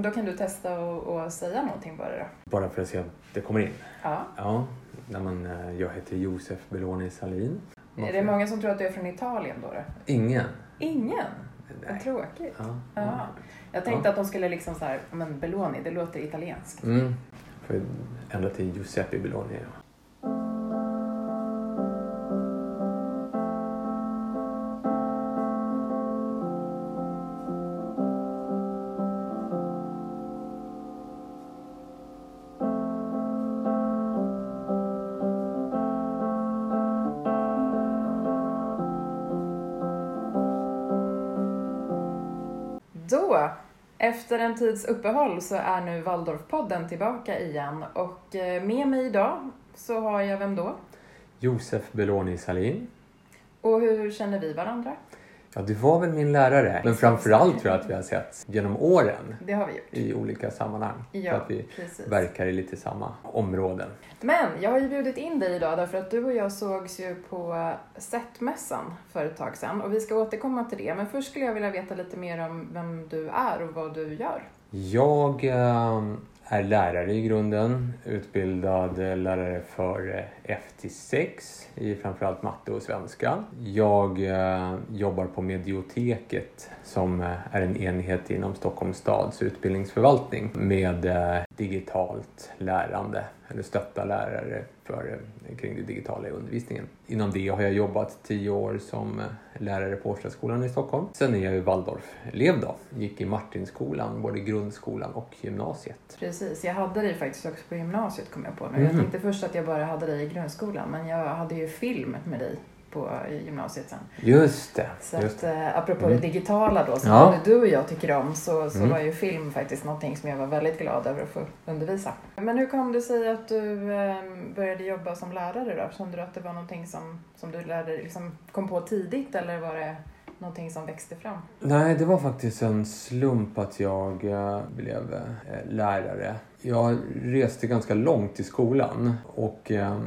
Men då kan du testa och, och säga någonting bara då. Bara för att se om det kommer in. Ja. Ja, när man, eh, jag heter Josef Beloni Salin. Är det många som tror att du är från Italien då? då? Ingen. Ingen? Vad Nej. tråkigt. Ja. Ja. Jag tänkte att de skulle liksom så här, men Belloni, det låter italienskt. Mm. Jag ändra till Giuseppe Beloni. Efter en tids uppehåll så är nu Waldorfpodden tillbaka igen och eh, med mig idag så har jag vem då? Josef Beloni Salin. Och hur känner vi varandra? Ja, du var väl min lärare. Men framförallt tror jag att vi har sett genom åren Det har vi gjort. i olika sammanhang. Ja, för att vi precis. verkar i lite samma områden. Men jag har ju bjudit in dig idag därför att du och jag sågs ju på SET-mässan för ett tag sedan och vi ska återkomma till det. Men först skulle jag vilja veta lite mer om vem du är och vad du gör. Jag eh, är lärare i grunden. Utbildad lärare för F-6 i framförallt matte och svenska. Jag eh, jobbar på Medioteket som eh, är en enhet inom Stockholms stads utbildningsförvaltning med eh, digitalt lärande eller stötta lärare för, kring det digitala i undervisningen. Inom det har jag jobbat tio år som lärare på Årstaskolan i Stockholm. Sen är jag ju Waldorf-elev då. Gick i Martinskolan, både grundskolan och gymnasiet. Precis, jag hade dig faktiskt också på gymnasiet kom jag på nu. Jag Mhm. tänkte först att jag bara hade dig i grundskolan men jag hade ju film med dig på gymnasiet sen. Just det. Så Just att, eh, apropå Mm. det digitala då, som Ja. både du och jag tycker om, så, så Mm. var ju film faktiskt någonting som jag var väldigt glad över att få undervisa. Men hur kom det sig att du eh, började jobba som lärare då? Kände du att det var någonting som, som du lärde, liksom, kom på tidigt eller var det någonting som växte fram? Nej, det var faktiskt en slump att jag eh, blev eh, lärare. Jag reste ganska långt i skolan och eh,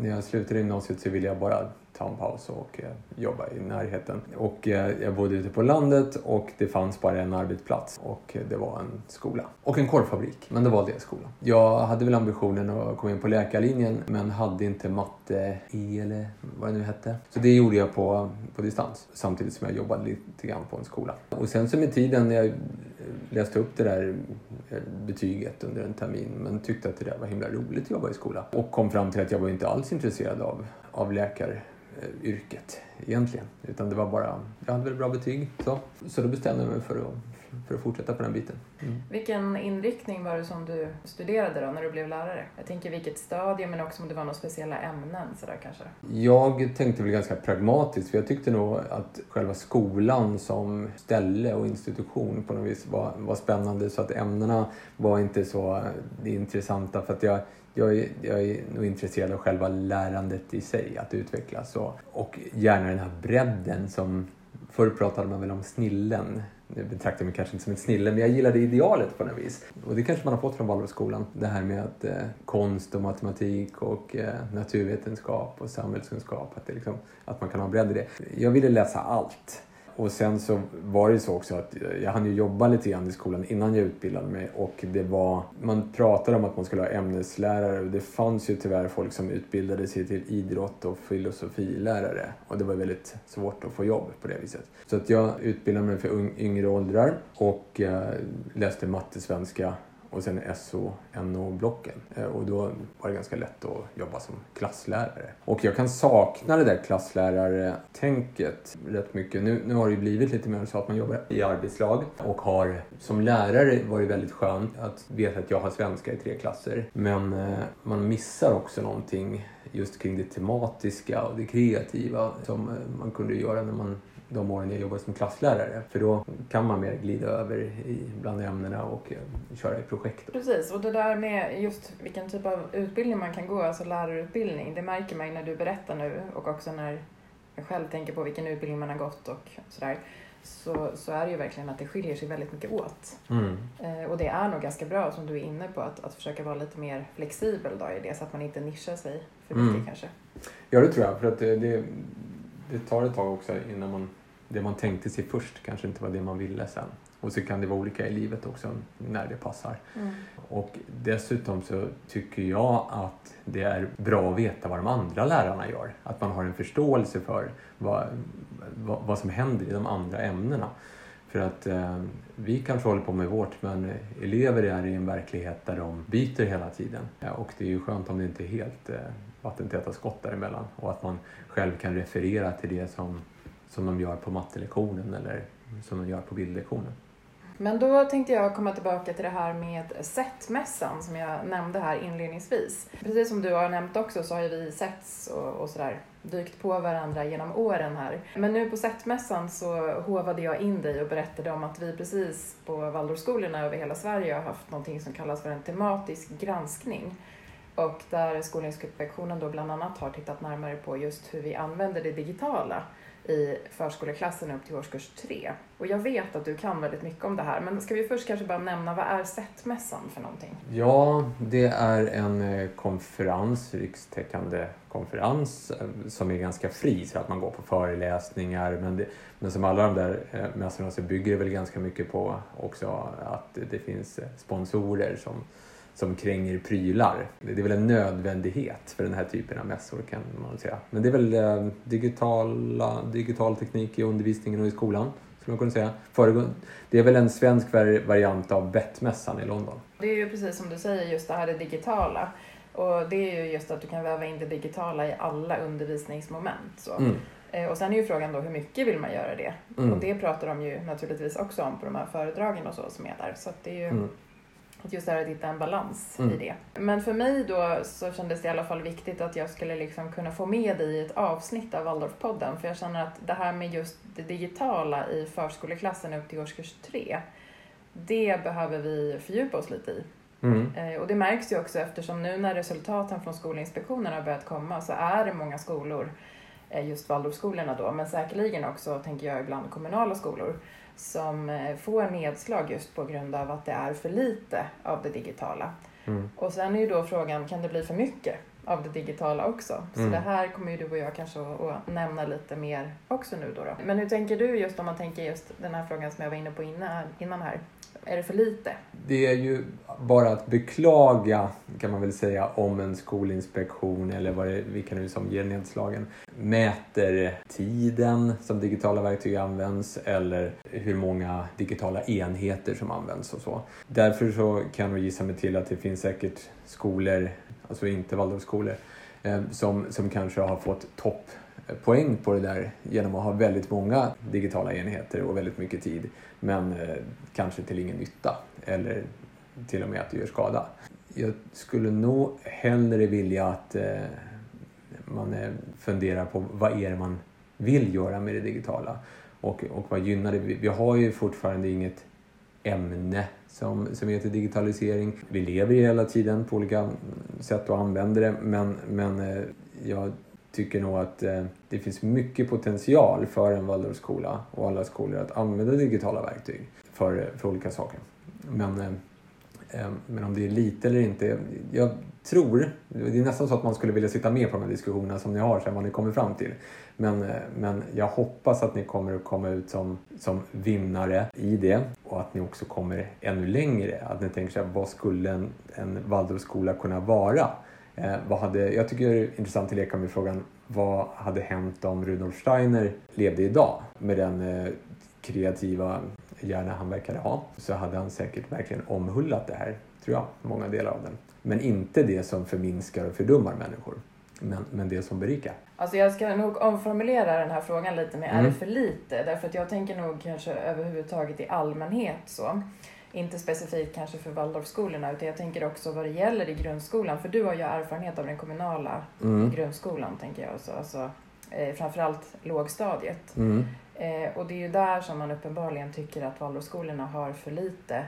när jag slutade gymnasiet så ville jag bara ta en paus och eh, jobba i närheten. Och eh, jag bodde ute på landet och det fanns bara en arbetsplats och eh, det var en skola. Och en korvfabrik, men det valde jag skolan. Jag hade väl ambitionen att komma in på läkarlinjen men hade inte matte E eller vad det nu hette. Så det gjorde jag på, på distans samtidigt som jag jobbade lite grann på en skola. Och sen så med tiden när jag läste upp det där eh, betyget under en termin men tyckte att det där var himla roligt att jobba i skola. Och kom fram till att jag var inte alls intresserad av, av läkaryrket egentligen. Utan det var bara, jag hade väl bra betyg. Så, så då bestämde jag mig för att, för att fortsätta på den biten. Mm. Vilken inriktning var det som du studerade då när du blev lärare? Jag tänker vilket stadie men också om det var några speciella ämnen sådär kanske? Jag tänkte väl ganska pragmatiskt för jag tyckte nog att själva skolan som ställe och institution på något vis var, var spännande så att ämnena var inte så det intressanta för att jag, jag, är, jag är nog intresserad av själva lärandet i sig, att utvecklas och, och gärna den här bredden som Förr pratade man väl om snillen. Nu betraktar jag mig kanske inte som ett snille, men jag gillade idealet på något vis. Och det kanske man har fått från Waldorfskolan. Det här med att eh, konst och matematik och eh, naturvetenskap och samhällskunskap, att, det liksom, att man kan ha bredd i det. Jag ville läsa allt. Och sen så var det ju så också att jag hann ju jobba lite grann i skolan innan jag utbildade mig. Och det var, man pratade om att man skulle ha ämneslärare. Och det fanns ju tyvärr folk som utbildade sig till idrott och filosofilärare. Och det var väldigt svårt att få jobb på det viset. Så att jag utbildade mig för yngre åldrar och eh, läste matte, svenska och sen SO, NO-blocken. Eh, och då var det ganska lätt att jobba som klasslärare. Och jag kan sakna det där klasslärare-tänket rätt mycket. Nu, nu har det ju blivit lite mer så att man jobbar i arbetslag och har som lärare var det väldigt skönt att veta att jag har svenska i tre klasser. Men eh, man missar också någonting just kring det tematiska och det kreativa som eh, man kunde göra när man de åren jag jobbade som klasslärare. För då kan man mer glida över i bland ämnena och eh, köra i projekt. Precis, och det där med just vilken typ av utbildning man kan gå, alltså lärarutbildning, det märker man ju när du berättar nu och också när jag själv tänker på vilken utbildning man har gått och sådär. Så, så är det ju verkligen att det skiljer sig väldigt mycket åt. Mm. Eh, och det är nog ganska bra som du är inne på att, att försöka vara lite mer flexibel då i det så att man inte nischar sig för mycket Mm. kanske. Ja, det tror jag. För att det, det, det tar ett tag också innan man... Det man tänkte sig först kanske inte var det man ville sen. Och så kan det vara olika i livet också när det passar. Mm. Och dessutom så tycker jag att det är bra att veta vad de andra lärarna gör. Att man har en förståelse för vad, vad, vad som händer i de andra ämnena. För att eh, vi kanske håller på med vårt men elever är i en verklighet där de byter hela tiden. Ja, och det är ju skönt om det inte är helt eh, vattentäta skott däremellan och att man själv kan referera till det som, som de gör på mattelektionen eller som de gör på bildlektionen. Men då tänkte jag komma tillbaka till det här med SET-mässan som jag nämnde här inledningsvis. Precis som du har nämnt också så har ju vi setts och, och sådär dykt på varandra genom åren här. Men nu på SET-mässan så hovade jag in dig och berättade om att vi precis på Waldorfskolorna över hela Sverige har haft någonting som kallas för en tematisk granskning. Och där Skolinspektionen då bland annat har tittat närmare på just hur vi använder det digitala i förskoleklassen upp till årskurs tre. Och jag vet att du kan väldigt mycket om det här, men ska vi först kanske bara nämna vad är SET-mässan för någonting? Ja, det är en eh, konferens, rikstäckande konferens eh, som är ganska fri så att man går på föreläsningar men, det, men som alla de där eh, mässorna så bygger det väl ganska mycket på också att det finns sponsorer som som kränger prylar. Det är väl en nödvändighet för den här typen av mässor kan man säga. Men det är väl eh, digitala, digital teknik i undervisningen och i skolan skulle man kunna säga. Det är väl en svensk variant av BET-mässan i London. Det är ju precis som du säger, just det här det digitala. Och det är ju just att du kan väva in det digitala i alla undervisningsmoment. Så. Mm. Eh, och sen är ju frågan då hur mycket vill man göra det? Mm. Och det pratar de ju naturligtvis också om på de här föredragen och så som är där. Så det är ju mm. Att just det här att hitta en balans mm. i det. Men för mig då så kändes det i alla fall viktigt att jag skulle liksom kunna få med dig i ett avsnitt av Waldorfpodden. För jag känner att det här med just det digitala i förskoleklassen upp till årskurs tre. Det behöver vi fördjupa oss lite i. Mm. Eh, och det märks ju också eftersom nu när resultaten från Skolinspektionen har börjat komma så är det många skolor, eh, just Waldorfskolorna då, men säkerligen också, tänker jag, ibland kommunala skolor, som eh, får nedslag just på grund av att det är för lite av det digitala. Mm. Och sen är ju då frågan, kan det bli för mycket av det digitala också? Så mm. det här kommer ju du och jag kanske att nämna lite mer också nu då, då. Men hur tänker du just om man tänker just den här frågan som jag var inne på innan här? Är det för lite? Det är ju bara att beklaga kan man väl säga om en skolinspektion eller vad det, vilka nu som ger nedslagen mäter tiden som digitala verktyg används eller hur många digitala enheter som används och så. Därför så kan jag gissa mig till att det finns säkert skolor, alltså inte Waldorfskolor, eh, som, som kanske har fått topppoäng på det där genom att ha väldigt många digitala enheter och väldigt mycket tid men eh, kanske till ingen nytta eller till och med att det gör skada. Jag skulle nog hellre vilja att eh, man funderar på vad är det man vill göra med det digitala och, och vad gynnar det? Vi har ju fortfarande inget ämne som, som heter digitalisering. Vi lever ju hela tiden på olika sätt och använder det men, men eh, jag tycker nog att eh, det finns mycket potential för en Waldorfskola och alla skolor att använda digitala verktyg för, eh, för olika saker. Men, Eh, men om det är lite eller inte, jag tror, det är nästan så att man skulle vilja sitta med på de här diskussionerna som ni har sen vad ni kommer fram till. Men, eh, men jag hoppas att ni kommer att komma ut som, som vinnare i det och att ni också kommer ännu längre. Att ni tänker så här, vad skulle en, en Waldorfskola kunna vara? Eh, vad hade, jag tycker det är intressant att leka med frågan vad hade hänt om Rudolf Steiner levde idag med den eh, kreativa hjärna han verkade ha? Så hade han säkert verkligen omhullat det här, tror jag, många delar av den. Men inte det som förminskar och fördummar människor. Men, men det som berikar. Alltså jag ska nog omformulera den här frågan lite med, mm. är det för lite? Därför att jag tänker nog kanske överhuvudtaget i allmänhet så inte specifikt kanske för Waldorfskolorna utan jag tänker också vad det gäller i grundskolan. För du har ju erfarenhet av den kommunala mm. grundskolan tänker jag. Så, alltså, eh, framförallt lågstadiet. Mm. Eh, och det är ju där som man uppenbarligen tycker att Waldorfskolorna har för lite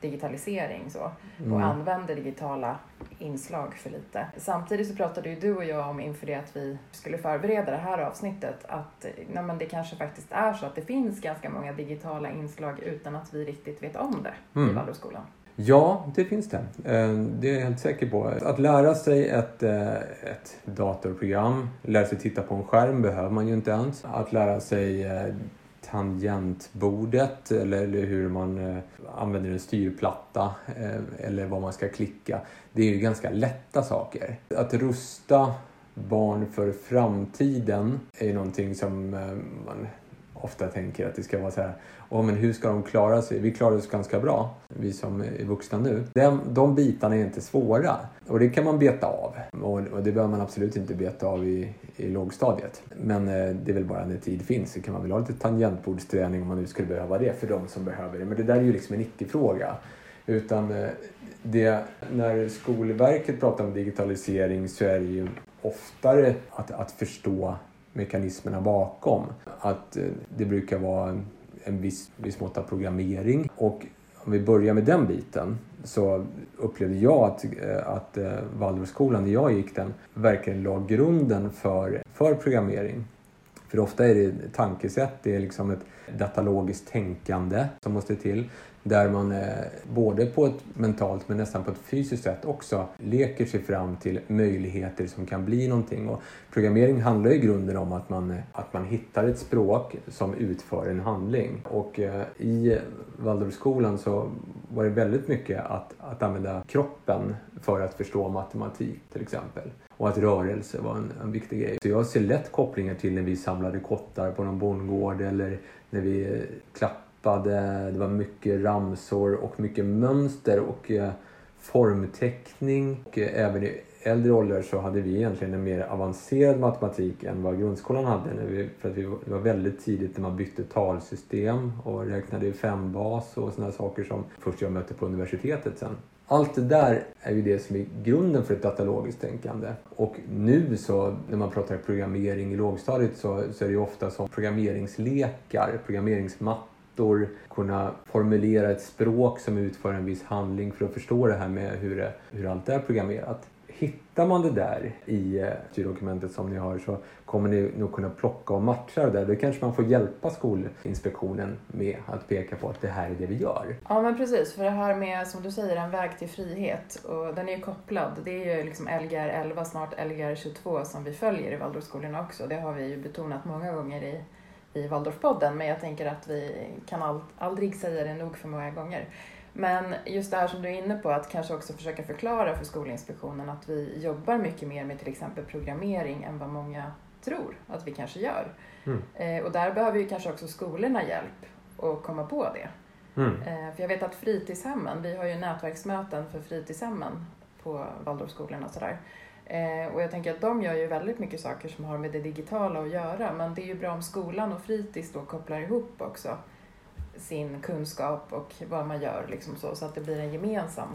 digitalisering så, mm. och använder digitala inslag för lite. Samtidigt så pratade ju du och jag om inför det att vi skulle förbereda det här avsnittet att nej, men det kanske faktiskt är så att det finns ganska många digitala inslag utan att vi riktigt vet om det mm. i Waldorfskolan. Ja, det finns det. Eh, det är jag helt säker på. Att lära sig ett, eh, ett datorprogram, lära sig titta på en skärm behöver man ju inte ens. Att lära sig eh, tangentbordet eller, eller hur man använder en styrplatta eller vad man ska klicka. Det är ju ganska lätta saker. Att rusta barn för framtiden är ju någonting som man ofta tänker att det ska vara så här, oh, men hur ska de klara sig? Vi klarar oss ganska bra, vi som är vuxna nu. De, de bitarna är inte svåra och det kan man beta av och, och det behöver man absolut inte beta av i, i lågstadiet. Men eh, det är väl bara när tid finns så kan man väl ha lite tangentbordsträning om man nu skulle behöva det för de som behöver det. Men det där är ju liksom en icke-fråga. Utan eh, det, när Skolverket pratar om digitalisering så är det ju oftare att, att förstå mekanismerna bakom. Att eh, det brukar vara en viss, viss mått av programmering. Och om vi börjar med den biten så upplevde jag att, eh, att eh, Waldorfskolan, när jag gick den, verkligen la grunden för, för programmering. För ofta är det tankesätt, det är liksom ett datalogiskt tänkande som måste till. Där man eh, både på ett mentalt men nästan på ett fysiskt sätt också leker sig fram till möjligheter som kan bli någonting. Och programmering handlar i grunden om att man, eh, att man hittar ett språk som utför en handling. Och eh, i Waldorfskolan så var det väldigt mycket att, att använda kroppen för att förstå matematik till exempel. Och att rörelse var en, en viktig grej. Så jag ser lätt kopplingar till när vi samlade kottar på någon bondgård eller när vi klappade rappade, det var mycket ramsor och mycket mönster och eh, formteckning. Och eh, även i äldre åldrar så hade vi egentligen en mer avancerad matematik än vad grundskolan hade. För att vi, det var väldigt tidigt när man bytte talsystem och räknade i fembas och sådana saker som först jag mötte på universitetet sen. Allt det där är ju det som är grunden för ett datalogiskt tänkande. Och nu så när man pratar programmering i lågstadiet så, så är det ju ofta som programmeringslekar, programmeringsmattor dator, kunna formulera ett språk som utför en viss handling för att förstå det här med hur, det, hur allt är programmerat. Hittar man det där i eh, styrdokumentet som ni har så kommer ni nog kunna plocka och matcha det där. Då kanske man får hjälpa Skolinspektionen med att peka på att det här är det vi gör. Ja men precis, för det här med som du säger en väg till frihet och den är ju kopplad. Det är ju liksom Lgr 11, snart Lgr 22 som vi följer i Waldorfskolorna också. Det har vi ju betonat många gånger i i Waldorfpodden men jag tänker att vi kan aldrig säga det nog för många gånger. Men just det här som du är inne på, att kanske också försöka förklara för Skolinspektionen att vi jobbar mycket mer med till exempel programmering än vad många tror att vi kanske gör. Mm. Eh, och där behöver ju kanske också skolorna hjälp att komma på det. Mm. Eh, för jag vet att fritidshemmen, vi har ju nätverksmöten för fritidshemmen på Waldorfskolorna och sådär. Eh, och jag tänker att de gör ju väldigt mycket saker som har med det digitala att göra men det är ju bra om skolan och fritids då kopplar ihop också sin kunskap och vad man gör liksom så, så att det blir en gemensam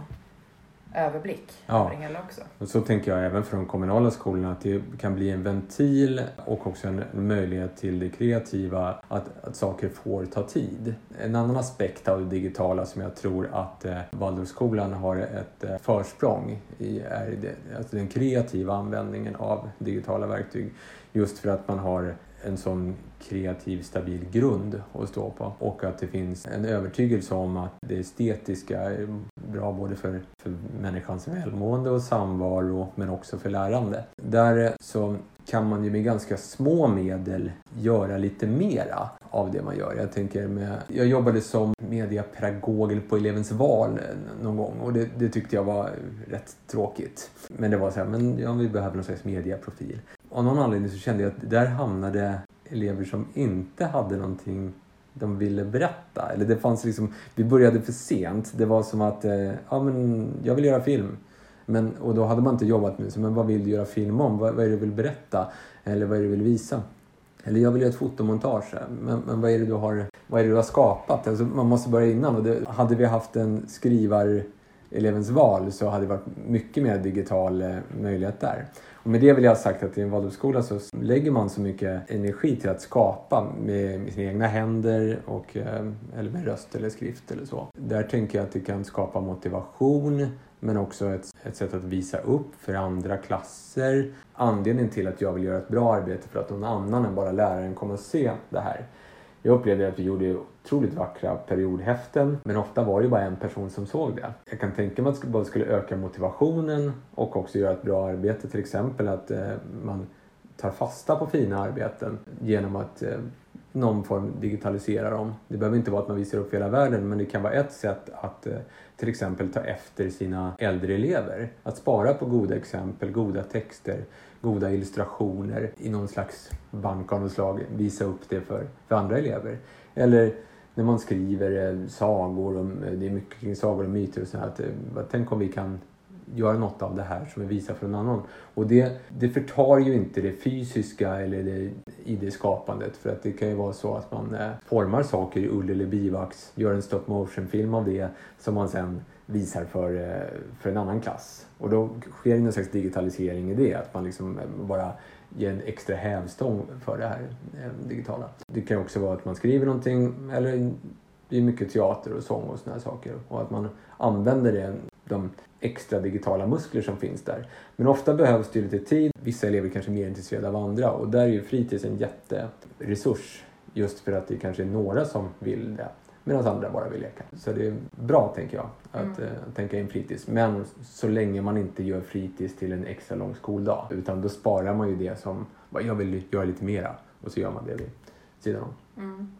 överblick ja. över hela också. Och så tänker jag även för de kommunala skolorna att det kan bli en ventil och också en möjlighet till det kreativa, att, att saker får ta tid. En annan aspekt av det digitala som jag tror att eh, Waldorfskolan har ett eh, försprång i är det, alltså den kreativa användningen av digitala verktyg. Just för att man har en sån kreativ, stabil grund att stå på. Och att det finns en övertygelse om att det estetiska är bra både för, för människans välmående och samvaro men också för lärande. Där så kan man ju med ganska små medel göra lite mera av det man gör. Jag tänker med, jag jobbade som mediapedagog på elevens val någon gång och det, det, tyckte jag var rätt tråkigt. Men det var så här, men ja, vi behöver någon slags mediaprofil. Av någon anledning så kände jag att där hamnade elever som inte hade någonting de ville berätta. Eller det fanns liksom, vi började för sent. Det var som att, eh, ja men jag vill göra film. Men, och då hade man inte jobbat med det. men vad vill du göra film om? Vad, vad är det du vill berätta? Eller vad är det du vill visa? Eller jag vill göra ett fotomontage. Men, men vad, är det du har, vad är det du har skapat? Alltså, man måste börja innan. Och det, hade vi haft en skrivar elevens val så hade det varit mycket mer digital eh, möjlighet där. Och med det vill jag ha sagt att i en Waldorfskola så lägger man så mycket energi till att skapa med, med sina egna händer och, eh, eller med röst eller skrift eller så. Där tänker jag att det kan skapa motivation men också ett, ett sätt att visa upp för andra klasser. Anledningen till att jag vill göra ett bra arbete för att någon annan än bara läraren kommer att se det här. Jag upplevde att vi gjorde otroligt vackra periodhäften men ofta var det bara en person som såg det. Jag kan tänka mig att det både skulle öka motivationen och också göra ett bra arbete. Till exempel att eh, man tar fasta på fina arbeten genom att eh, någon form digitalisera dem. Det behöver inte vara att man visar upp hela världen men det kan vara ett sätt att eh, till exempel ta efter sina äldre elever. Att spara på goda exempel, goda texter, goda illustrationer i någon slags bank av något slag. Visa upp det för, för andra elever. Eller när man skriver eh, sagor, och, eh, det är mycket kring sagor och myter och sådär. Att, eh, tänk om vi kan göra något av det här som vi visar för någon annan. Och det, det förtar ju inte det fysiska eller det, i det skapandet. För att det kan ju vara så att man eh, formar saker i ull eller bivax, gör en stop motion film av det som man sen visar för, eh, för en annan klass. Och då sker det någon slags digitalisering i det, att man liksom bara ger en extra hävstång för det här eh, digitala. Det kan också vara att man skriver någonting, eller det är mycket teater och sång och sådana saker. Och att man använder det, de extra digitala muskler som finns där. Men ofta behövs det lite tid. Vissa elever kanske är mer intresserade av andra och där är ju fritids en jätteresurs. Just för att det kanske är några som vill det medan andra bara vill leka. Så det är bra, tänker jag, att mm. uh, tänka in fritids. Men så länge man inte gör fritids till en extra lång skoldag, utan då sparar man ju det som, jag vill göra lite mera, och så gör man det vid sidan om. Mm.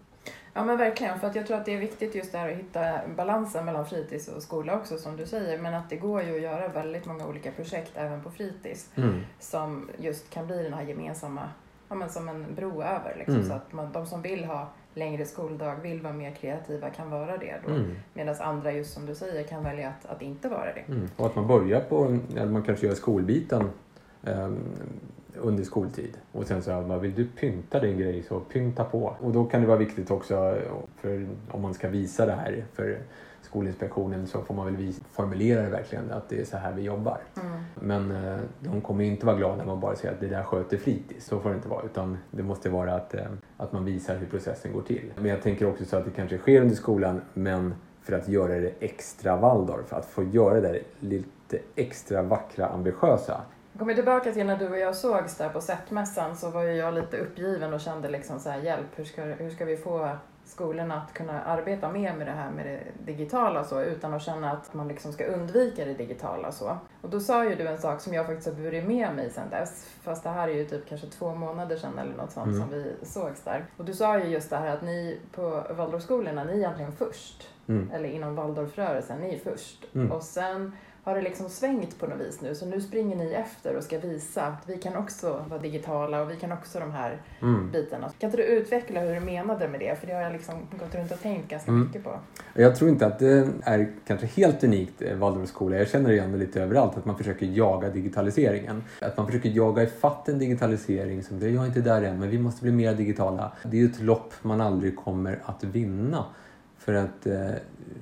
Ja men verkligen, för att jag tror att det är viktigt just det här att hitta balansen mellan fritids och skola också som du säger. Men att det går ju att göra väldigt många olika projekt även på fritids mm. som just kan bli den här gemensamma, ja men som en bro över liksom. Mm. Så att man, de som vill ha längre skoldag, vill vara mer kreativa kan vara det då. Mm. Medan andra just som du säger kan välja att, att inte vara det. Mm. Och att man börjar på, eller man kanske gör skolbiten um, under skoltid. Och sen så här, vad vill du pynta din grej så pynta på. Och då kan det vara viktigt också för om man ska visa det här för Skolinspektionen så får man väl visa, formulera det verkligen att det är så här vi jobbar. Mm. Men eh, de kommer inte vara glada när man bara säger att det där sköter fritids. Så får det inte vara utan det måste vara att, eh, att man visar hur processen går till. Men jag tänker också så att det kanske sker under skolan men för att göra det extra Waldorf, att få göra det där lite extra vackra, ambitiösa. Kommer tillbaka till när du och jag sågs där på sättmässan så var ju jag lite uppgiven och kände liksom så här, hjälp, hur ska, hur ska vi få skolorna att kunna arbeta mer med det här med det digitala så utan att känna att man liksom ska undvika det digitala så. Och då sa ju du en sak som jag faktiskt har burit med mig sedan dess, fast det här är ju typ kanske två månader sedan eller något sånt mm. som vi sågs där. Och du sa ju just det här att ni på Waldorfskolorna, ni är egentligen först. Mm. Eller inom Waldorfrörelsen, ni är först. Mm. Och sen har det liksom svängt på något vis nu. Så nu springer ni efter och ska visa att vi kan också vara digitala och vi kan också de här mm. bitarna. Kan inte du utveckla hur du menade med det? För det har jag liksom gått runt och tänkt ganska mm. mycket på. Jag tror inte att det är kanske helt unikt eh, Waldorfskola. Jag känner igen det lite överallt att man försöker jaga digitaliseringen. Att man försöker jaga ifatt en digitalisering som jag är inte där än men vi måste bli mer digitala. Det är ju ett lopp man aldrig kommer att vinna. För att eh,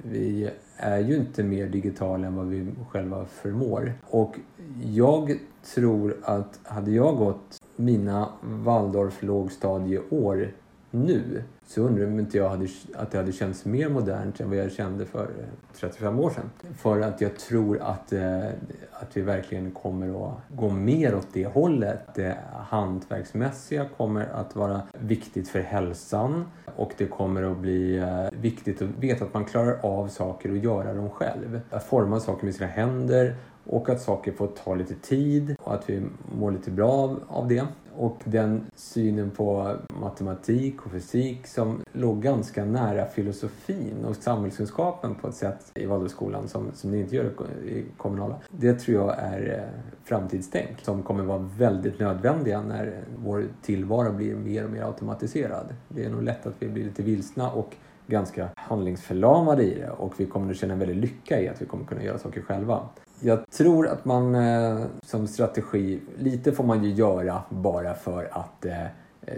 vi är ju inte mer digital än vad vi själva förmår. Och jag tror att hade jag gått mina Waldorf lågstadieår nu så undrar jag om inte jag hade, att det hade känts mer modernt än vad jag kände för eh, 35 år sedan. För att jag tror att, eh, att vi verkligen kommer att gå mer åt det hållet. Det hantverksmässiga kommer att vara viktigt för hälsan och det kommer att bli eh, viktigt att veta att man klarar av saker och göra dem själv. Att forma saker med sina händer och att saker får ta lite tid och att vi mår lite bra av det. Och den synen på matematik och fysik som låg ganska nära filosofin och samhällskunskapen på ett sätt i Waldorfskolan som, som ni inte gör i kommunala. Det tror jag är eh, framtidstänk som kommer vara väldigt nödvändiga när vår tillvaro blir mer och mer automatiserad. Det är nog lätt att vi blir lite vilsna och ganska handlingsförlamade i det och vi kommer att känna en väldig lycka i att vi kommer kunna göra saker själva. Jag tror att man eh, som strategi, lite får man ju göra bara för att eh,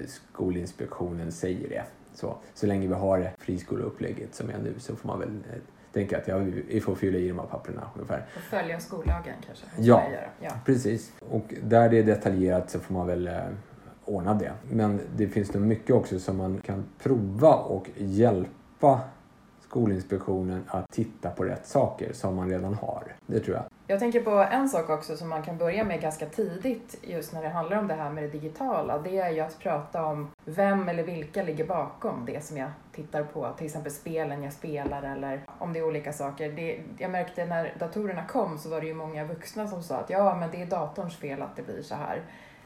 Skolinspektionen säger det. Så, så länge vi har friskoleupplägget som är nu så får man väl eh, tänka att ja, vi får fylla i de här papperna ungefär. Och följa skollagen kanske? Ja, ja, precis. Och där det är detaljerat så får man väl eh, ordna det. Men det finns nog mycket också som man kan prova och hjälpa Skolinspektionen att titta på rätt saker som man redan har. Det tror jag. Jag tänker på en sak också som man kan börja med ganska tidigt just när det handlar om det här med det digitala. Det är ju att prata om vem eller vilka ligger bakom det som jag tittar på. Till exempel spelen jag spelar eller om det är olika saker. Det, jag märkte när datorerna kom så var det ju många vuxna som sa att ja, men det är datorns fel att det blir så här.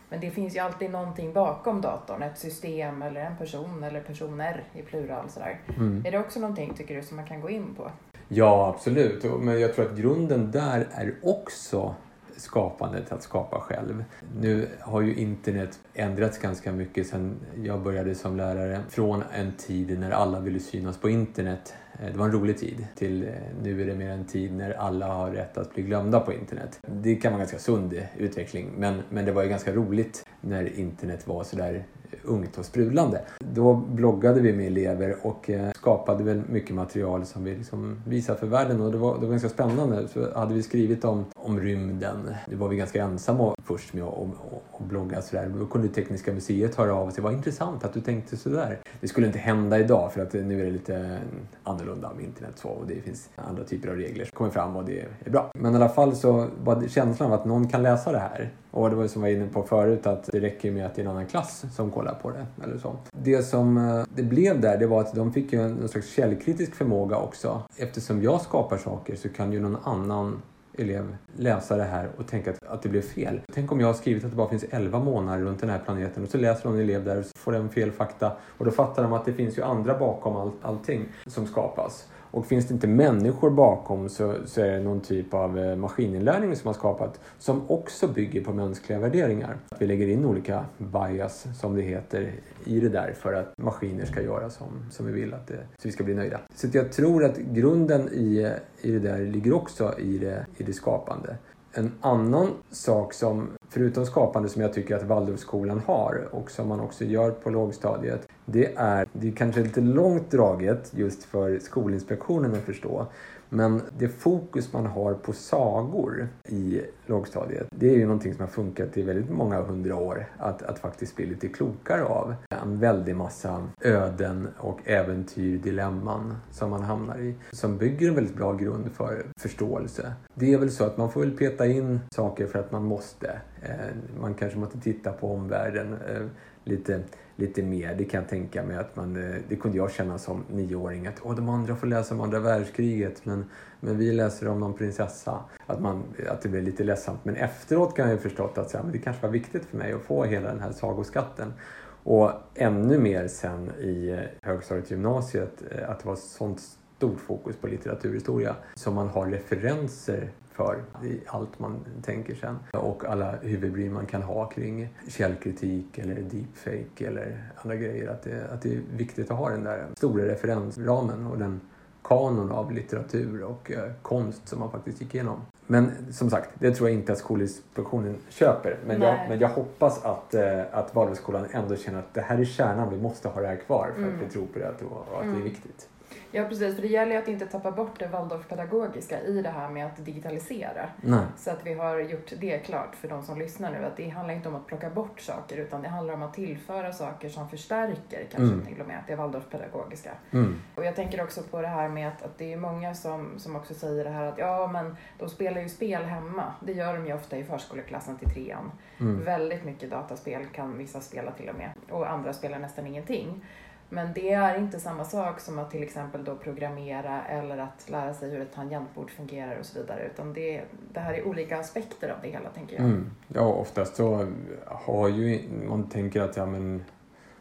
Men det finns ju alltid någonting bakom datorn, ett system eller en person eller personer i plural sådär. Mm. Är det också någonting, tycker du, som man kan gå in på? Ja, absolut. Men jag tror att grunden där är också skapandet, att skapa själv. Nu har ju internet ändrats ganska mycket sedan jag började som lärare. Från en tid när alla ville synas på internet. Eh, det var en rolig tid. Till eh, nu är det mer en tid när alla har rätt att bli glömda på internet. Det kan vara en ganska sund eh, utveckling. Men, men det var ju ganska roligt när internet var sådär ungt och sprudlande. Då bloggade vi med elever och skapade väl mycket material som vi liksom visade för världen och det var, det var ganska spännande. Så hade vi skrivit om, om rymden, det var vi ganska ensamma först med att och, och, blogga sådär. Då kunde Tekniska museet höra av sig. Vad intressant att du tänkte sådär. Det skulle inte hända idag för att nu är det lite annorlunda med internet så och det finns andra typer av regler som kommer fram och det är bra. Men i alla fall så var det känslan av att någon kan läsa det här. Och det var ju som jag var inne på förut att det räcker med att det är en annan klass som kollar på det. Eller så. Det som eh, det blev där det var att de fick ju en, någon slags källkritisk förmåga också. Eftersom jag skapar saker så kan ju någon annan elev läsa det här och tänka att, att det blev fel. Tänk om jag har skrivit att det bara finns 11 månader runt den här planeten och så läser någon elev där och så får den fel fakta och då fattar de att det finns ju andra bakom all, allting som skapas. Och finns det inte människor bakom så, så är det någon typ av eh, maskininlärning som har skapat som också bygger på mänskliga värderingar. Att vi lägger in olika bias, som det heter, i det där för att maskiner ska göra som, som vi vill att det, så vi ska bli nöjda. Så att jag tror att grunden i, i det där ligger också i det, i det skapande. En annan sak som, förutom skapande, som jag tycker att Waldorfskolan har och som man också gör på lågstadiet, det är, det är kanske lite långt draget just för Skolinspektionen att förstå, men det fokus man har på sagor i lågstadiet, det är ju någonting som har funkat i väldigt många hundra år att, att faktiskt bli lite klokare av. En väldig massa öden och äventyr, dilemman som man hamnar i, som bygger en väldigt bra grund för förståelse. Det är väl så att man får väl peta in saker för att man måste. Eh, man kanske måste titta på omvärlden eh, lite, lite mer. Det kan jag tänka mig att man, eh, det kunde jag känna som nioåring att Åh, de andra får läsa om andra världskriget men, men vi läser om någon prinsessa. Att, man, att det blir lite ledsamt. Men efteråt kan jag ju förstått att så här, men det kanske var viktigt för mig att få hela den här sagoskatten. Och ännu mer sen i eh, högstadiet och gymnasiet eh, att det var sånt stort fokus på litteraturhistoria så man har referenser för i allt man tänker sen. Och alla huvudbry man kan ha kring källkritik eller deepfake eller andra grejer. Att det, att det är viktigt att ha den där stora referensramen och den kanon av litteratur och eh, konst som man faktiskt gick igenom. Men som sagt, det tror jag inte att Skolinspektionen köper. Men, jag, men jag hoppas att, eh, att Waldorfskolan ändå känner att det här är kärnan, vi måste ha det här kvar för Mm. att vi tror på det och, och att det är Mm. viktigt. Ja, precis. För det gäller ju att inte tappa bort det Waldorfpedagogiska i det här med att digitalisera. Nej. Så att vi har gjort det klart för de som lyssnar nu att det handlar inte om att plocka bort saker utan det handlar om att tillföra saker som förstärker kanske Mm. till och med det Waldorfpedagogiska. Mm. Och jag tänker också på det här med att, att det är många som, som också säger det här att ja men de spelar ju spel hemma. Det gör de ju ofta i förskoleklassen till trean. Mm. Väldigt mycket dataspel kan vissa spela till och med och andra spelar nästan ingenting. Men det är inte samma sak som att till exempel då programmera eller att lära sig hur ett tangentbord fungerar och så vidare. Utan det, det här är olika aspekter av det hela tänker jag. Mm. Ja, oftast så har ju man tänker att ja, men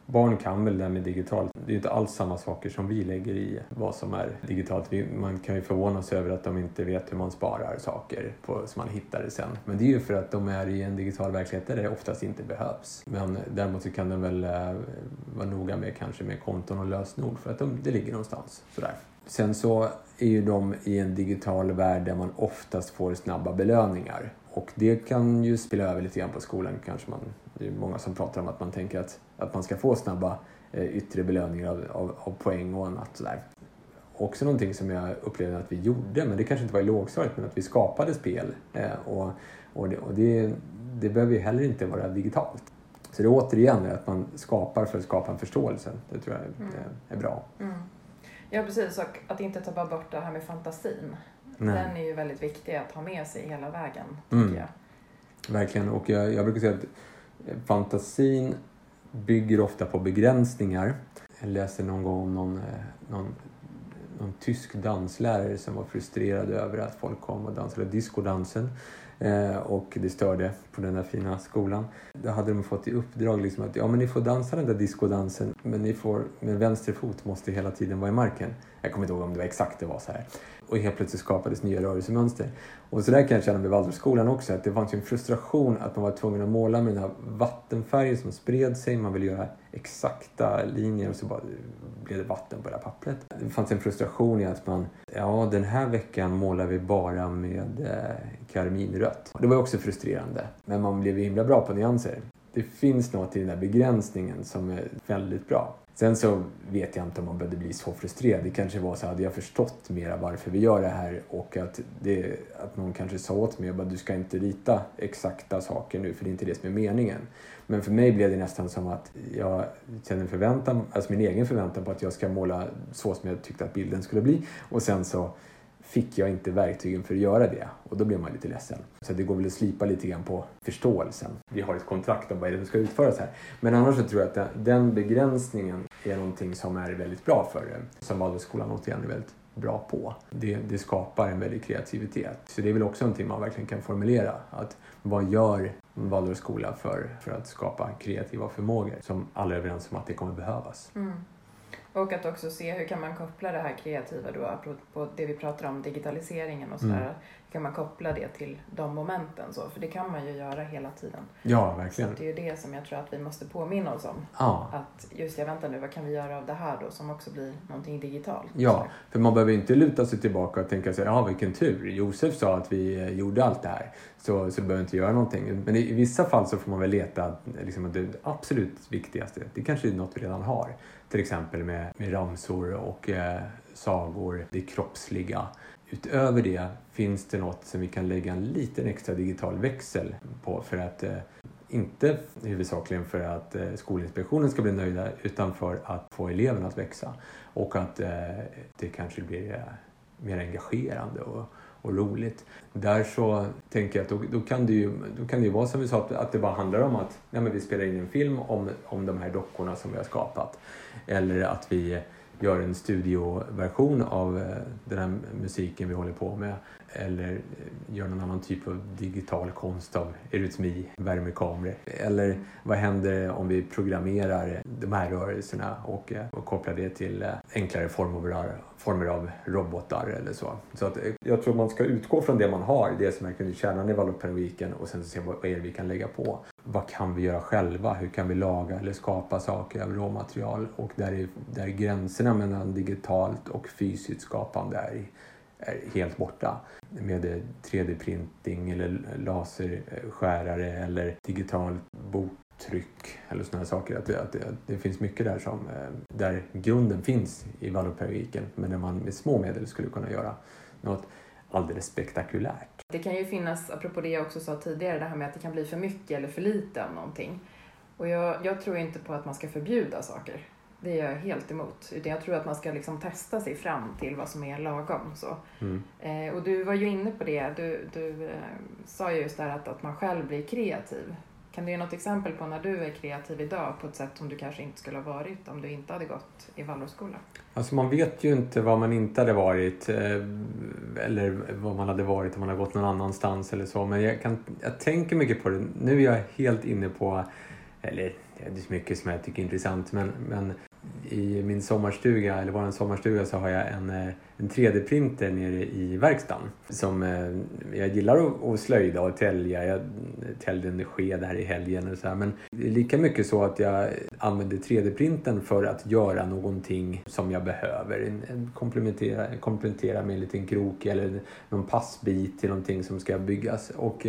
barn kan väl det här med digitalt. Det är ju inte alls samma saker som vi lägger i vad som är digitalt. Man kan ju förvånas över att de inte vet hur man sparar saker på, som man hittar det sen. Men det är ju för att de är i en digital verklighet där det oftast inte behövs. Men däremot så kan de väl eh, vara noga med kanske med konton och lösenord för att de, det ligger någonstans. Sådär. Sen så är ju de i en digital värld där man oftast får snabba belöningar. Och det kan ju spela över lite grann på skolan kanske man. Det är många som pratar om att man tänker att, att man ska få snabba eh, yttre belöningar av, av, av poäng och annat sådär. Också någonting som jag upplevde att vi gjorde, men det kanske inte var i lågstadiet, men att vi skapade spel. Eh, och och, det, och det, det behöver ju heller inte vara digitalt. Så det är återigen att man skapar för att skapa en förståelse. Det tror jag Mm. är, är bra. Mm. Ja precis, och att inte tappa bort det här med fantasin. Nej. Den är ju väldigt viktig att ha med sig hela vägen, Mm. jag. Verkligen. Och jag, jag brukar säga att fantasin bygger ofta på begränsningar. Jag läste någon gång om någon, eh, någon någon tysk danslärare som var frustrerad över att folk kom och dansade discodansen. Eh, och det störde på den där fina skolan. Då hade de fått i uppdrag liksom att ja, men ni får dansa den där discodansen men ni får med vänster fot måste hela tiden vara i marken. Jag kommer inte ihåg om det var exakt det var så här. Och helt plötsligt skapades nya rörelsemönster. Och så där kan jag känna med Waldorfskolan också, att det fanns en frustration att man var tvungen att måla med den här vattenfärgen som spred sig. Man ville göra exakta linjer och så bara blev det vatten på det här pappret. Det fanns en frustration i att man, ja den här veckan målar vi bara med eh, karminrött. Det var också frustrerande, men man blev himla bra på nyanser. Det finns något i den där begränsningen som är väldigt bra. Sen så vet jag inte om man behövde bli så frustrerad. Det kanske var så hade jag förstått mera varför vi gör det här och att, det, att någon kanske sa åt mig att du ska inte rita exakta saker nu för det är inte det som är meningen. Men för mig blev det nästan som att jag kände förväntan, alltså min egen förväntan på att jag ska måla så som jag tyckte att bilden skulle bli och sen så fick jag inte verktygen för att göra det och då blev man lite ledsen. Så det går väl att slipa lite grann på förståelsen. Vi har ett kontrakt om vad det är som ska utföras här. Men annars så tror jag att den begränsningen är någonting som är väldigt bra för det. Som Waldorfskolan återigen är väldigt bra på. Det, det, skapar en väldig kreativitet. Så det är väl också någonting man verkligen kan formulera. Att vad gör Waldorfskola för, för att skapa kreativa förmågor som alla är överens om att det kommer behövas. Mm. Och att också se hur kan man koppla det här kreativa då, apropå det vi pratar om, digitaliseringen och sådär. Mm. Kan man koppla det till de momenten så? För det kan man ju göra hela tiden. Ja, verkligen. Så det är ju det som jag tror att vi måste påminna oss om. Ja. Att just, jag väntar nu, vad kan vi göra av det här då som också blir någonting digitalt? Ja, för man behöver inte luta sig tillbaka och tänka sig, ja vilken tur. Josef sa att vi eh, gjorde allt det här. Så, så behöver inte göra någonting. Men i, i vissa fall så får man väl leta liksom, det absolut viktigaste. Det kanske är något vi redan har till exempel med, med ramsor och eh, sagor, det kroppsliga. Utöver det finns det något som vi kan lägga en liten extra digital växel på för att eh, inte huvudsakligen för att eh, Skolinspektionen ska bli nöjda utan för att få eleverna att växa och att eh, det kanske blir mer engagerande och, och roligt. Där så tänker jag att då, då, kan det ju, då kan det ju vara som vi sa, att, att det bara handlar om att nej men vi spelar in en film om, om de här dockorna som vi har skapat. Eller att vi gör en studioversion av eh, den här musiken vi håller på med. Eller eh, gör någon annan typ av digital konst av eurytmi, värmekameror. Eller vad händer om vi programmerar de här rörelserna och, eh, och kopplar det till enklare former, former av robotar eller så. Så att eh, jag tror man ska utgå från det man har, det som är kärnan i vallopedagogiken och sen se vad är det vi kan lägga på vad kan vi göra själva? Hur kan vi laga eller skapa saker av råmaterial? Och där, är, där gränserna mellan digitalt och fysiskt skapande är, är helt borta. Med 3D-printing eller laserskärare eller digitalt boktryck eller sådana saker. Att det, att, det, det, finns mycket där som, eh, där grunden finns i Valopedagogiken men där man med små medel skulle kunna göra något alldeles spektakulärt. Det kan ju finnas, apropå det jag också sa tidigare, det här med att det kan bli för mycket eller för lite av någonting. Och jag, jag tror inte på att man ska förbjuda saker. Det är jag helt emot. Utan jag tror att man ska liksom testa sig fram till vad som är lagom. Så. Mm. Eh, och du var ju inne på det. Du, du eh, sa ju just där att, att man själv blir kreativ. Kan du ge något exempel på när du är kreativ idag på ett sätt som du kanske inte skulle ha varit om du inte hade gått i Waldorfskola? Alltså man vet ju inte vad man inte hade varit eh, eller vad man hade varit om man hade gått någon annanstans eller så. Men jag, kan, jag tänker mycket på det. Nu är jag helt inne på, eller det är så mycket som jag tycker är intressant, men, men i min sommarstuga, eller vår sommarstuga, så har jag en, eh, en 3D-printer nere i verkstaden. Som, eh, jag gillar att, att slöjda och tälja. Jag eh, täljde en sked här i helgen och så här. Men det är lika mycket så att jag använder 3D-printern för att göra någonting som jag behöver. Komplementera, komplementera med en liten krok eller någon passbit till någonting som ska byggas. Och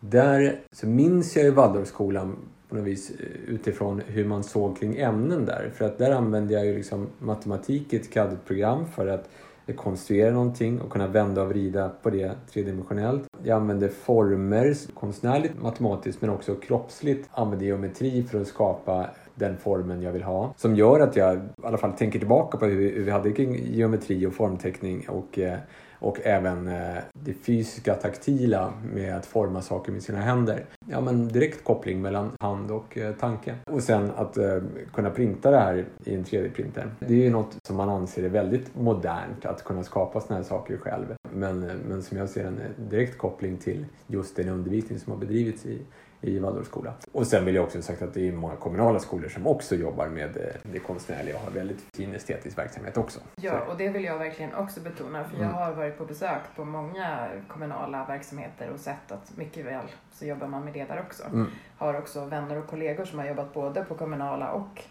där så minns jag ju Waldorfskolan på något vis eh, utifrån hur man såg kring ämnen där. För att där använde jag ju liksom matematik i ett CAD-program för att konstruera någonting och kunna vända och vrida på det tredimensionellt. Jag använde former, konstnärligt, matematiskt men också kroppsligt. Använde geometri för att skapa den formen jag vill ha. Som gör att jag i alla fall tänker tillbaka på hur vi hade kring geometri och formteckning och, eh, och även eh, det fysiska taktila med att forma saker med sina händer. Ja, men direkt koppling mellan hand och eh, tanke. Och sen att eh, kunna printa det här i en 3D-printer. Det är ju något som man anser är väldigt modernt att kunna skapa sådana här saker själv. Men, men som jag ser en direkt koppling till just den undervisning som har bedrivits i i Waldorfskola. Och sen vill jag också sagt att det är många kommunala skolor som också jobbar med eh, det konstnärliga och har väldigt fin estetisk verksamhet också. Ja, och det vill jag verkligen också betona för jag mm. har varit på besök på många kommunala verksamheter och sett att mycket väl så jobbar man med det där också. Mm. Har också vänner och kollegor som har jobbat både på kommunala och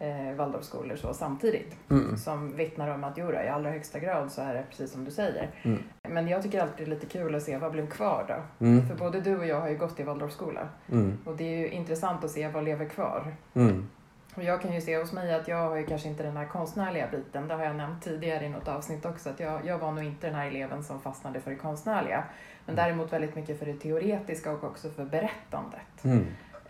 eh, Waldorfskolor så samtidigt. Mm. Som vittnar om att jo, i allra högsta grad så är det precis som du säger. Mm. Men jag tycker alltid det är lite kul att se vad blev kvar då? Mm. För både du och jag har ju gått i Waldorfskola. Mm. Och det är ju intressant att se vad lever kvar. Mm. Och jag kan ju se hos mig att jag har ju kanske inte den här konstnärliga biten. Det har jag nämnt tidigare i något avsnitt också. Att jag, jag var nog inte den här eleven som fastnade för det konstnärliga. Men mm. däremot väldigt mycket för det teoretiska och också för berättandet.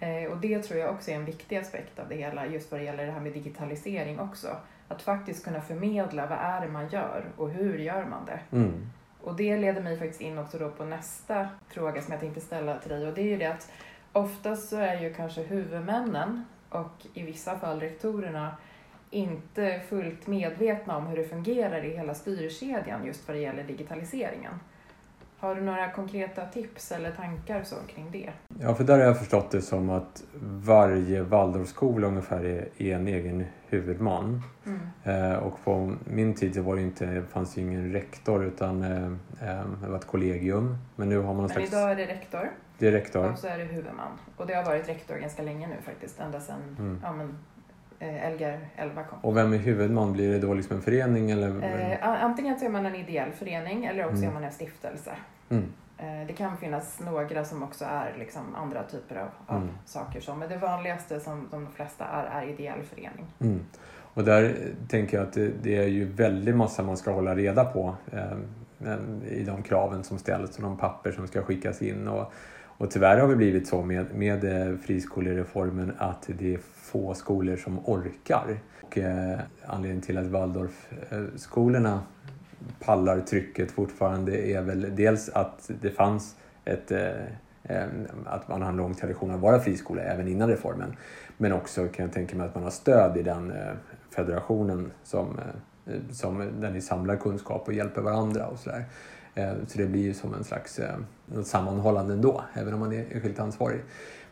Eh, och det tror jag också är en viktig aspekt av det hela, just vad det gäller det här med digitalisering också. Att faktiskt kunna förmedla vad är det man gör och hur gör man det. Mm. Och det leder mig faktiskt in också då på nästa fråga som jag tänkte ställa till dig och det är ju det att oftast så är ju kanske huvudmännen och i vissa fall rektorerna inte fullt medvetna om hur det fungerar i hela styrkedjan just vad det gäller digitaliseringen. Har du några konkreta tips eller tankar så kring det? Ja, för där har jag förstått det som att varje Waldorfskola ungefär är, är en egen huvudman. Mm. Eh, och på min tid så var det inte, fanns det ingen rektor utan eh, eh, det var ett kollegium. Men nu har man Men slags... idag är det rektor. Det är rektor. Och så är det huvudman. Och det har varit rektor ganska länge nu faktiskt, ända sedan mm. ja, men, Lgr 11 kom. Och vem är huvudman? Blir det då liksom en förening eller? Eh, antingen så är man en ideell förening eller också mm. är man en stiftelse. Mm. Eh, det kan finnas några som också är liksom andra typer av, av mm. saker. Så, men det vanligaste som de flesta är, är ideell förening. Mm. Och där tänker jag att det, det, är ju väldigt massa man ska hålla reda på eh, i de kraven som ställs och de papper som ska skickas in. Och, och tyvärr har det blivit så med, med eh, friskolereformen att det är få skolor som orkar. Och, eh, anledningen till att Waldorfskolorna eh, pallar trycket fortfarande är väl dels att det fanns ett eh, att man har en lång tradition av att vara friskola även innan reformen. Men också kan jag tänka mig att man har stöd i den eh, federationen som, som där ni samlar kunskap och hjälper varandra och sådär. Eh, så det blir ju som en slags eh, något sammanhållande ändå, även om man är enskilt ansvarig.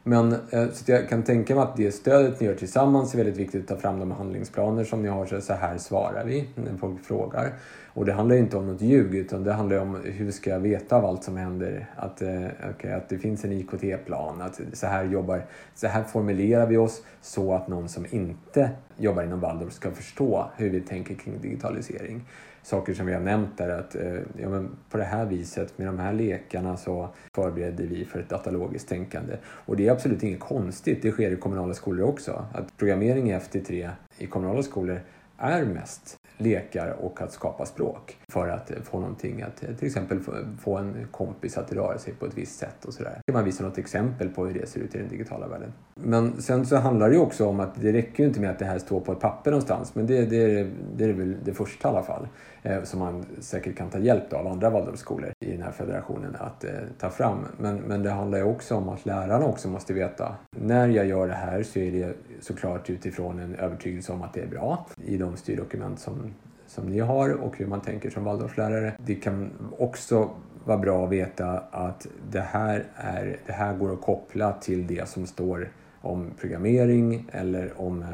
Men eh, så jag kan tänka mig att det stödet ni gör tillsammans är väldigt viktigt att ta fram de handlingsplaner som ni har. Så här svarar vi när folk frågar. Och det handlar inte om något ljug utan det handlar om hur ska jag veta av allt som händer. Att, eh, okay, att det finns en IKT-plan, att så här, jobbar, så här formulerar vi oss så att någon som inte jobbar inom Waldorf ska förstå hur vi tänker kring digitalisering. Saker som vi har nämnt är att eh, ja, men på det här viset med de här lekarna så förbereder vi för ett datalogiskt tänkande. Och det är absolut inget konstigt, det sker i kommunala skolor också. Att programmering i FT3 i kommunala skolor är mest lekar och att skapa språk för att få någonting att till exempel få en kompis att röra sig på ett visst sätt och sådär. Man visa något exempel på hur det ser ut i den digitala världen. Men sen så handlar det ju också om att det räcker ju inte med att det här står på ett papper någonstans men det, det, är, det är väl det första i alla fall Eh, som man säkert kan ta hjälp av andra Waldorfskolor i den här federationen att eh, ta fram. Men, men det handlar ju också om att lärarna också måste veta när jag gör det här så är det såklart utifrån en övertygelse om att det är bra i de styrdokument som, som ni har och hur man tänker som Waldorflärare. Det kan också vara bra att veta att det här, är, det här går att koppla till det som står om programmering eller om eh,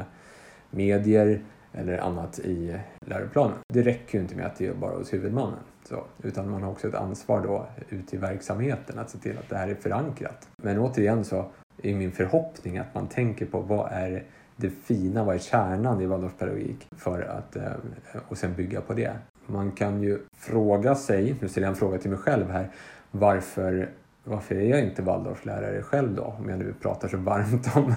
medier eller annat i läroplanen. Det räcker ju inte med att det är bara hos huvudmannen. Så, utan man har också ett ansvar då ute i verksamheten att se till att det här är förankrat. Men återigen så är min förhoppning att man tänker på vad är det fina, vad är kärnan i Waldorfpedagogik för att, eh, och sen bygga på det. Man kan ju fråga sig, nu ställer jag en fråga till mig själv här, varför varför är jag inte Waldorflärare själv då? Om jag nu pratar så varmt om,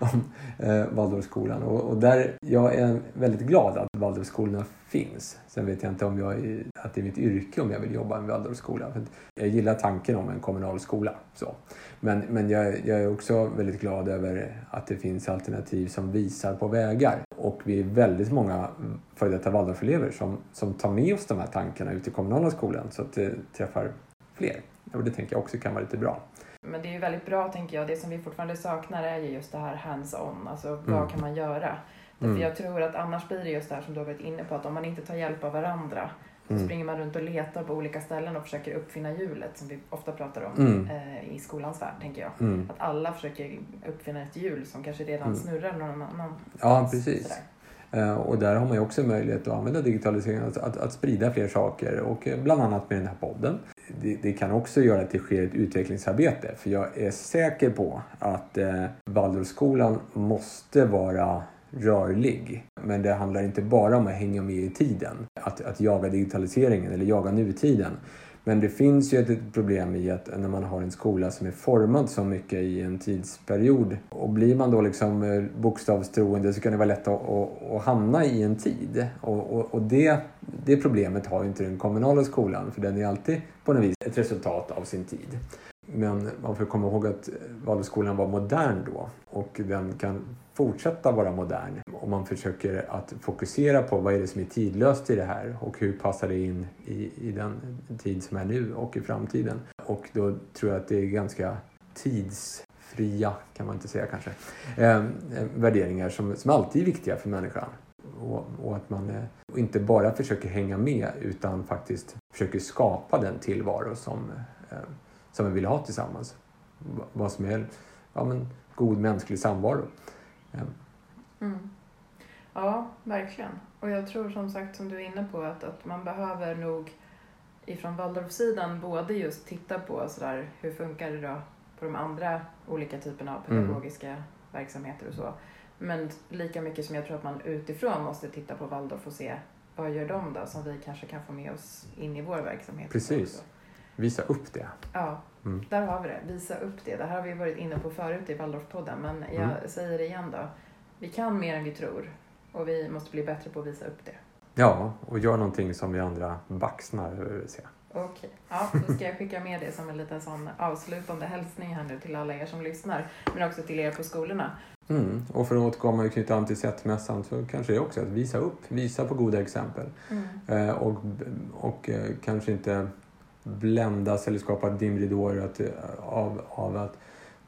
om eh, Waldorfskolan. Och, och där, jag är väldigt glad att Waldorfskolorna finns. Sen vet jag inte om jag att det är mitt yrke om jag vill jobba i en Waldorfskola. För jag gillar tanken om en kommunal skola. Så. Men, men jag, jag är också väldigt glad över att det finns alternativ som visar på vägar. Och vi är väldigt många före detta Waldorfelever som, som tar med oss de här tankarna ut i kommunala skolan så att det träffar fler. Och det tänker jag också kan vara lite bra. Men det är ju väldigt bra tänker jag. Det som vi fortfarande saknar är ju just det här hands-on. Alltså vad Mm. kan man göra? Mm. Jag tror att annars blir det just det här som du har varit inne på. Att om man inte tar hjälp av varandra så Mm. springer man runt och letar på olika ställen och försöker uppfinna hjulet som vi ofta pratar om Mm. eh, i skolans värld tänker jag. Mm. Att alla försöker uppfinna ett hjul som kanske redan Mm. snurrar någon annan. Ja, precis. Sådär. Eh, Och där har man ju också möjlighet att använda digitaliseringen, att, att, att sprida fler saker och eh, bland annat med den här podden. Det, det kan också göra att det sker ett utvecklingsarbete för jag är säker på att eh, Waldorfskolan måste vara rörlig. Men det handlar inte bara om att hänga med i tiden, att, att jaga digitaliseringen eller jaga nutiden. Men det finns ju ett, problem i att när man har en skola som är formad så mycket i en tidsperiod och blir man då liksom eh, bokstavstroende så kan det vara lätt att, att, att hamna i en tid. Och, och, och det, det problemet har ju inte den kommunala skolan för den är alltid på något vis ett resultat av sin tid. Men man får komma ihåg att eh, Waldorfskolan var modern då och den kan fortsätta vara modern om man försöker att fokusera på vad är det som är tidlöst i det här och hur passar det in i, i den tid som är nu och i framtiden. Och då tror jag att det är ganska tidsfria, kan man inte säga kanske, eh, värderingar som, som alltid är viktiga för människan. Och, och att man eh, inte bara försöker hänga med utan faktiskt försöker skapa den tillvaro som, eh, som vi vill ha tillsammans. Vad som är ja, men, god mänsklig samvaro. Eh, Mm. Ja, verkligen. Och jag tror som sagt som du är inne på att, att man behöver nog ifrån Waldorfsidan både just titta på sådär, hur funkar det då på de andra olika typerna av Mm. pedagogiska verksamheter och så. Men lika mycket som jag tror att man utifrån måste titta på Waldorf och se vad gör de då som vi kanske kan få med oss in i vår verksamhet. Precis. Visa upp det. Ja, Mm. där har vi det. Visa upp det. Det här har vi varit inne på förut i Waldorfpodden men jag Mm. säger det igen då. Vi kan mer än vi tror och vi måste bli bättre på att visa upp det. Ja, och gör någonting som vi andra baxnar över att se. Okej, ja, då ska jag skicka med det som en liten sån avslutande hälsning här nu till alla er som lyssnar, men också till er på skolorna. Mm. Och för att återkomma och knyta an till sättmässan så kanske det också att visa upp, visa på goda exempel. Eh, och och eh, kanske inte bländas eller skapa dimridåer att, eh, av, av att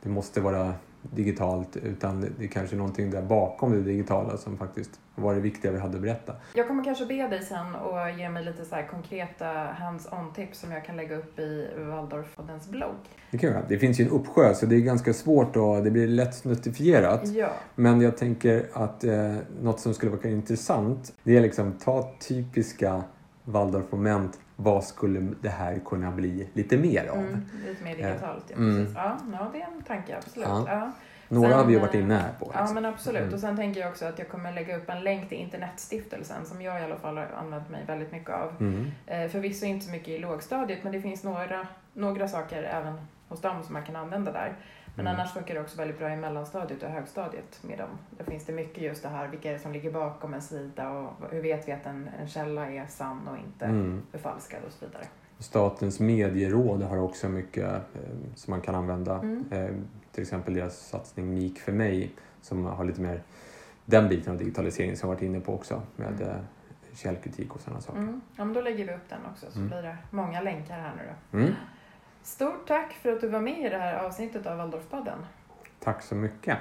det måste vara digitalt utan det, är kanske någonting där bakom det digitala som faktiskt var det viktiga vi hade att berätta. Jag kommer kanske be dig sen och ge mig lite så konkreta hands-on-tips som jag kan lägga upp i Waldorfpoddens blogg. Det, kan göra. det finns ju en uppsjö så det är ganska svårt och det blir lätt snuttifierat. Ja, Men jag tänker att eh, något som skulle vara intressant det är liksom ta typiska Waldorf-moment. Vad skulle det här kunna bli lite mer av? mm, lite mer digitalt. Ja, Mm. precis. Ja, ja, det är en tanke, absolut. Ja. Ja. Några Sen, har vi ju eh, varit inne här på. Ja liksom. men absolut. Mm. Och sen tänker jag också att jag kommer lägga upp en länk till Internetstiftelsen som jag i alla fall har använt mig väldigt mycket av. Mm. Eh, förvisso inte så mycket i lågstadiet men det finns några, några saker även hos dem som man kan använda där. Men Mm. annars funkar det också väldigt bra i mellanstadiet och högstadiet med dem. Där finns det mycket just det här, vilka är det som ligger bakom en sida och hur vet vi att en, en källa är sann och inte Mm. förfalskad och så vidare. Statens medieråd har också mycket eh, som man kan använda. Mm. Eh, till exempel deras satsning MIK för mig som har lite mer den biten av digitalisering som jag varit inne på också med Mm. eh, källkritik och sådana saker. Mm. Ja, men då lägger vi upp den också så Mm. blir det många länkar här nu då. Stort tack för att du var med i det här avsnittet av Waldorfpodden. Tack så mycket.